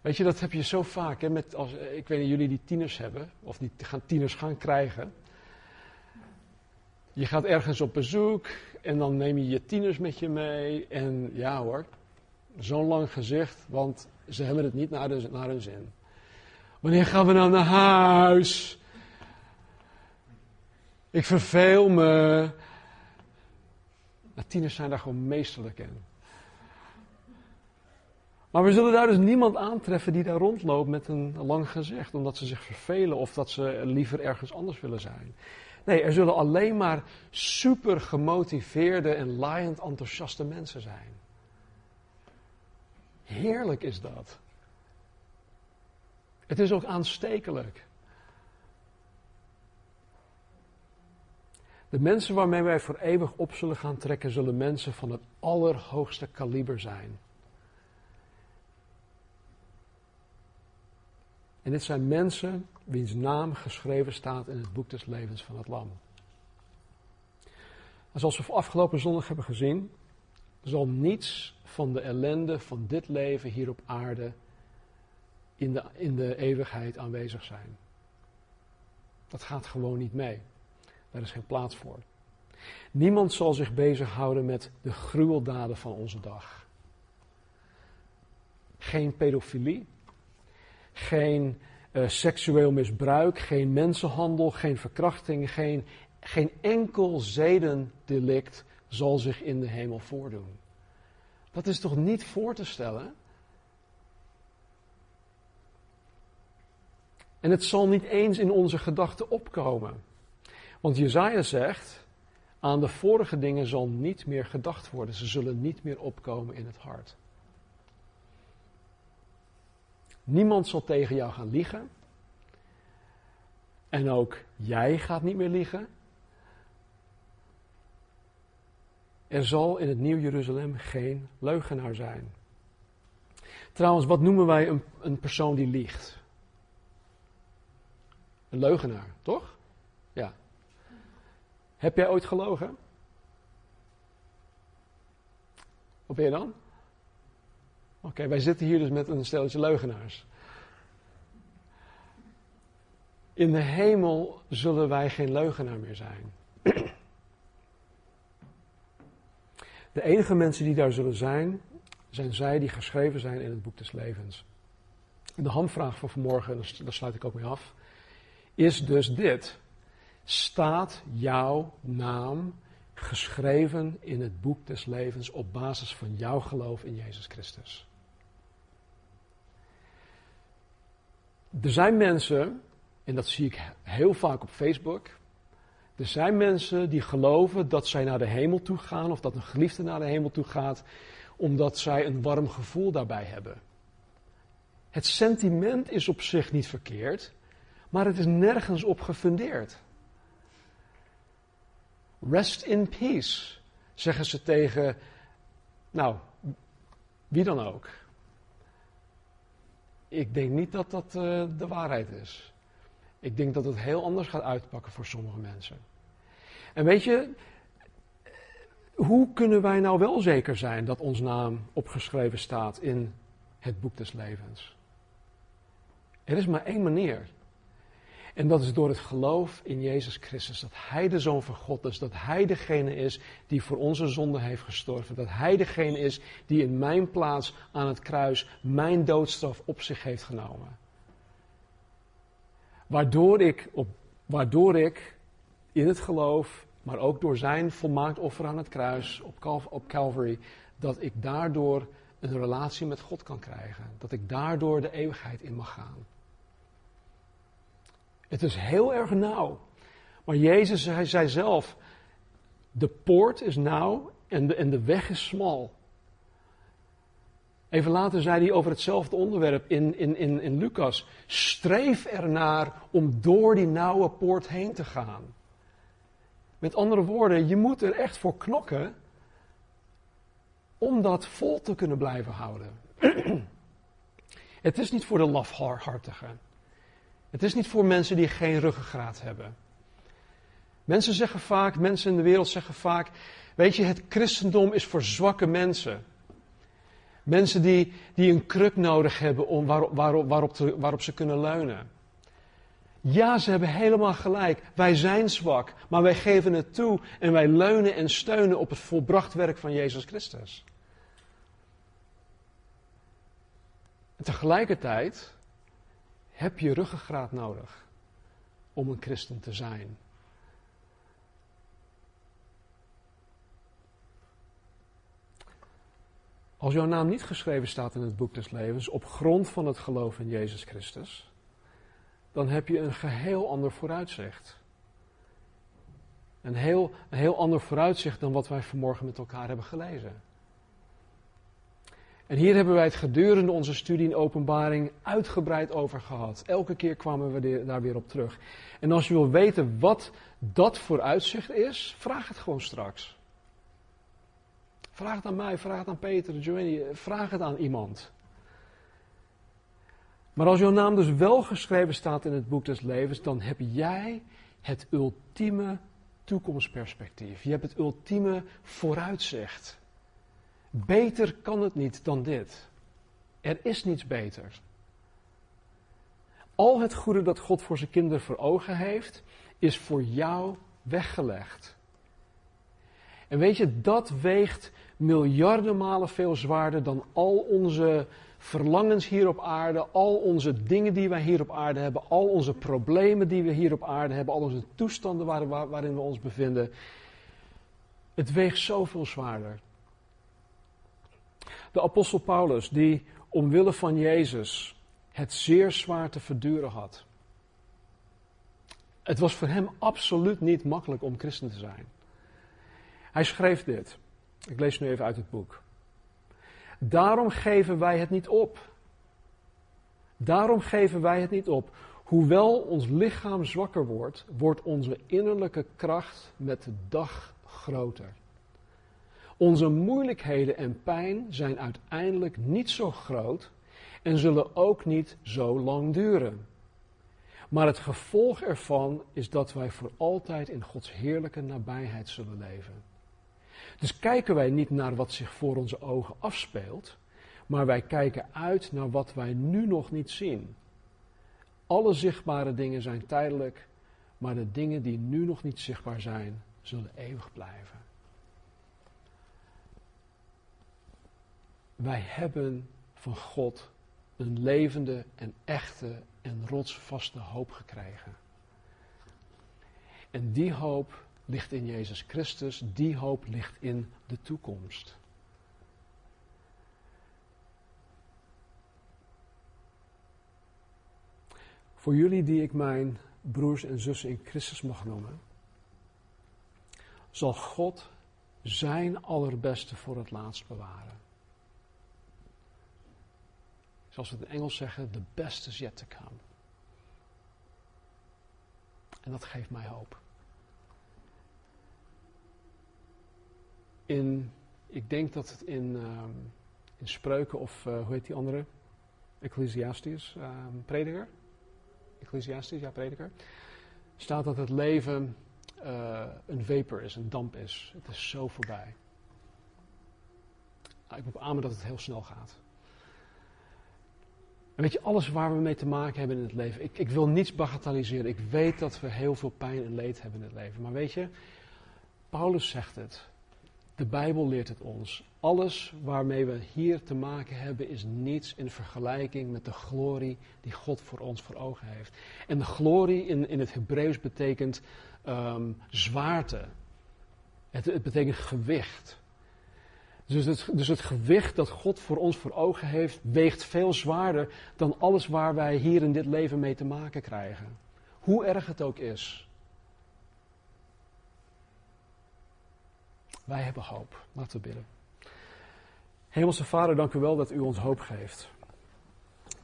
Weet je, dat heb je zo vaak. Hè, met als, ik weet niet, jullie die tieners hebben, of die gaan tieners gaan krijgen. Je gaat ergens op bezoek en dan neem je je tieners met je mee. En ja hoor, zo'n lang gezicht, want ze hebben het niet naar, naar hun zin. Wanneer gaan we nou naar huis? Ik verveel me. Nou, tieners zijn daar gewoon meesterlijk in. Maar we zullen daar dus niemand aantreffen die daar rondloopt met een lang gezicht, omdat ze zich vervelen of dat ze liever ergens anders willen zijn. Nee, er zullen alleen maar super gemotiveerde en laaiend enthousiaste mensen zijn. Heerlijk is dat. Het is ook aanstekelijk. De mensen waarmee wij voor eeuwig op zullen gaan trekken, zullen mensen van het allerhoogste kaliber zijn. En dit zijn mensen wiens naam geschreven staat in het boek des levens van het Lam. En zoals we afgelopen zondag hebben gezien, zal niets van de ellende van dit leven hier op aarde in de, in de eeuwigheid aanwezig zijn. Dat gaat gewoon niet mee. Daar is geen plaats voor. Niemand zal zich bezighouden met de gruweldaden van onze dag. Geen pedofilie, geen uh, seksueel misbruik, geen mensenhandel, geen verkrachting, geen, geen enkel zedendelict zal zich in de hemel voordoen. Dat is toch niet voor te stellen? En het zal niet eens in onze gedachten opkomen. Want Jezaja zegt, aan de vorige dingen zal niet meer gedacht worden. Ze zullen niet meer opkomen in het hart. Niemand zal tegen jou gaan liegen. En ook jij gaat niet meer liegen. Er zal in het Nieuw Jeruzalem geen leugenaar zijn. Trouwens, wat noemen wij een, een persoon die liegt? Een leugenaar, toch? Ja. Heb jij ooit gelogen? Wat ben je dan? Oké, wij zitten hier dus met een stelletje leugenaars. In de hemel zullen wij geen leugenaar meer zijn. De enige mensen die daar zullen zijn, zijn zij die geschreven zijn in het boek des levens. de handvraag van vanmorgen, daar sluit ik ook mee af, is dus dit. Staat jouw naam geschreven in het boek des levens op basis van jouw geloof in Jezus Christus? Er zijn mensen, en dat zie ik heel vaak op Facebook. Er zijn mensen die geloven dat zij naar de hemel toe gaan, of dat een geliefde naar de hemel toe gaat, omdat zij een warm gevoel daarbij hebben. Het sentiment is op zich niet verkeerd, maar het is nergens op gefundeerd. Rest in peace, zeggen ze tegen, nou, wie dan ook. Ik denk niet dat dat uh, de waarheid is. Ik denk dat het heel anders gaat uitpakken voor sommige mensen. En weet je, hoe kunnen wij nou wel zeker zijn dat ons naam opgeschreven staat in het boek des levens? Er is maar één manier. En dat is door het geloof in Jezus Christus. Dat Hij de Zoon van God is. Dat Hij degene is die voor onze zonde heeft gestorven. Dat Hij degene is die in mijn plaats aan het kruis mijn doodstraf op zich heeft genomen. Waardoor ik, op, waardoor ik in het geloof, maar ook door zijn volmaakt offer aan het kruis op, op Calvary, dat ik daardoor een relatie met God kan krijgen. Dat ik daardoor de eeuwigheid in mag gaan. Het is heel erg nauw. Maar Jezus hij zei zelf: de poort is nauw en de, en de weg is smal. Even later zei hij over hetzelfde onderwerp in, in, in, Lucas: streef ernaar om door die nauwe poort heen te gaan. Met andere woorden, je moet er echt voor knokken om dat vol te kunnen blijven houden. Het is niet voor de lafhartigen. Het is niet voor mensen die geen ruggengraat hebben. Mensen zeggen vaak, mensen in de wereld zeggen vaak, weet je, het christendom is voor zwakke mensen. Mensen die, die een kruk nodig hebben om waarop, waarop, waarop, waarop ze kunnen leunen. Ja, ze hebben helemaal gelijk. Wij zijn zwak, maar wij geven het toe en wij leunen en steunen op het volbracht werk van Jezus Christus. En tegelijkertijd heb je ruggengraat nodig om een christen te zijn. Als jouw naam niet geschreven staat in het boek des levens op grond van het geloof in Jezus Christus, dan heb je een geheel ander vooruitzicht. Een heel, een heel ander vooruitzicht dan wat wij vanmorgen met elkaar hebben gelezen. En hier hebben wij het gedurende onze studie in openbaring uitgebreid over gehad. Elke keer kwamen we daar weer op terug. En als je wil weten wat dat vooruitzicht is, vraag het gewoon straks. Vraag het aan mij, vraag het aan Peter, Joanny, vraag het aan iemand. Maar als jouw naam dus wel geschreven staat in het boek des levens, dan heb jij het ultieme toekomstperspectief. Je hebt het ultieme vooruitzicht. Beter kan het niet dan dit. Er is niets beter. Al het goede dat God voor zijn kinderen voor ogen heeft, is voor jou weggelegd. En weet je, dat weegt miljarden malen veel zwaarder dan al onze verlangens hier op aarde, al onze dingen die wij hier op aarde hebben, al onze problemen die we hier op aarde hebben, al onze toestanden waar, waarin we ons bevinden, het weegt zoveel zwaarder. De apostel Paulus, die omwille van Jezus het zeer zwaar te verduren had. Het was voor hem absoluut niet makkelijk om christen te zijn. Hij schreef dit. Ik lees nu even uit het boek. Daarom geven wij het niet op. Daarom geven wij het niet op. Hoewel ons lichaam zwakker wordt, wordt onze innerlijke kracht met de dag groter. Onze moeilijkheden en pijn zijn uiteindelijk niet zo groot en zullen ook niet zo lang duren. Maar het gevolg ervan is dat wij voor altijd in Gods heerlijke nabijheid zullen leven. Dus kijken wij niet naar wat zich voor onze ogen afspeelt, maar wij kijken uit naar wat wij nu nog niet zien. Alle zichtbare dingen zijn tijdelijk, maar de dingen die nu nog niet zichtbaar zijn, zullen eeuwig blijven. Wij hebben van God een levende en echte en rotsvaste hoop gekregen. En die hoop ligt in Jezus Christus, die hoop ligt in de toekomst. Voor jullie die ik mijn broers en zussen in Christus mag noemen, zal God zijn allerbeste voor het laatst bewaren. Zoals we het in Engels zeggen, the best is yet to come. En dat geeft mij hoop. In, ik denk dat het in, um, in Spreuken of uh, hoe heet die andere? Ecclesiastes, um, prediker. Ecclesiastes, ja, prediker. Staat dat het leven uh, een vapor is, een damp is. Het is zo voorbij. Nou, ik moet dat het heel snel gaat. En weet je, alles waar we mee te maken hebben in het leven. Ik, ik wil niets bagatelliseren. Ik weet dat we heel veel pijn en leed hebben in het leven. Maar weet je, Paulus zegt het. De Bijbel leert het ons. Alles waarmee we hier te maken hebben is niets in vergelijking met de glorie die God voor ons voor ogen heeft. En de glorie in, in het Hebreeuws betekent um, zwaarte. Het, het betekent gewicht. Dus het, dus het gewicht dat God voor ons voor ogen heeft, weegt veel zwaarder dan alles waar wij hier in dit leven mee te maken krijgen. Hoe erg het ook is. Wij hebben hoop. Laten we bidden. Hemelse Vader, dank u wel dat u ons hoop geeft.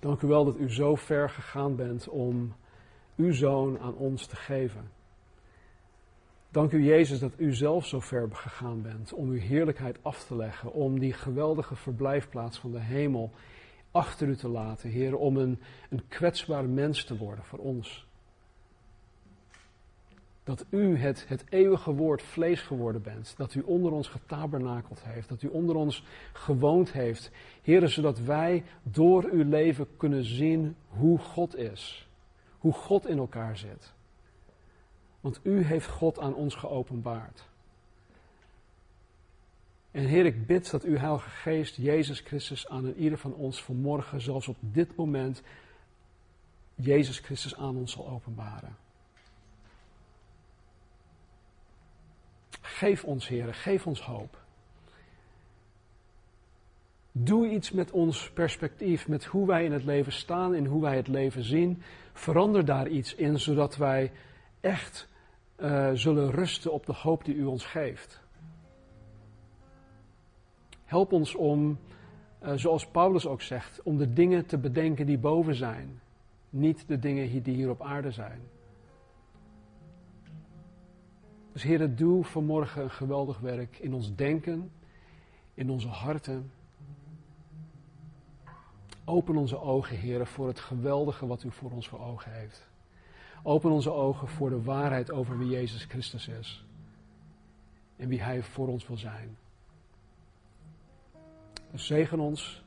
Dank u wel dat u zo ver gegaan bent om uw zoon aan ons te geven. Dank u Jezus dat u zelf zo ver gegaan bent om uw heerlijkheid af te leggen, om die geweldige verblijfplaats van de hemel achter u te laten, Heer, om een, een kwetsbaar mens te worden voor ons. Dat u het, het eeuwige woord vlees geworden bent, dat u onder ons getabernakeld heeft, dat u onder ons gewoond heeft, Heer, zodat wij door uw leven kunnen zien hoe God is, hoe God in elkaar zit. Want u heeft God aan ons geopenbaard. En Heer, ik bid dat uw Heilige Geest, Jezus Christus, aan ieder van ons vanmorgen, zelfs op dit moment, Jezus Christus aan ons zal openbaren. Geef ons, Heer, geef ons hoop. Doe iets met ons perspectief, met hoe wij in het leven staan, in hoe wij het leven zien. Verander daar iets in, zodat wij echt uh, zullen rusten op de hoop die u ons geeft. Help ons om, uh, zoals Paulus ook zegt, om de dingen te bedenken die boven zijn, niet de dingen die hier op aarde zijn. Dus Heer, doe vanmorgen een geweldig werk in ons denken, in onze harten. Open onze ogen, Heer, voor het geweldige wat u voor ons voor ogen heeft. Open onze ogen voor de waarheid over wie Jezus Christus is. En wie Hij voor ons wil zijn. Dus zegen ons.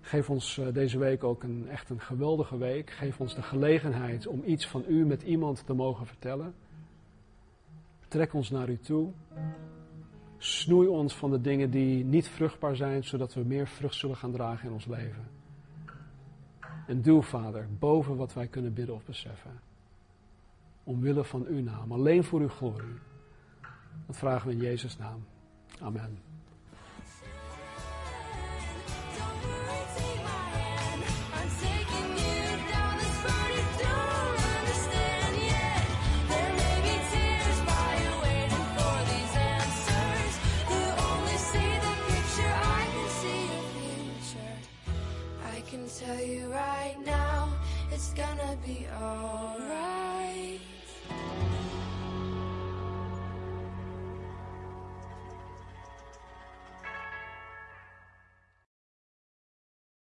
Geef ons eh, deze week ook een, echt een geweldige week. Geef ons de gelegenheid om iets van U met iemand te mogen vertellen. Trek ons naar U toe. Snoei ons van de dingen die niet vruchtbaar zijn, zodat we meer vrucht zullen gaan dragen in ons leven. En doe, Vader, boven wat wij kunnen bidden of beseffen. Omwille van uw naam, alleen voor uw glorie. Dat vragen we in Jezus' naam. Amen.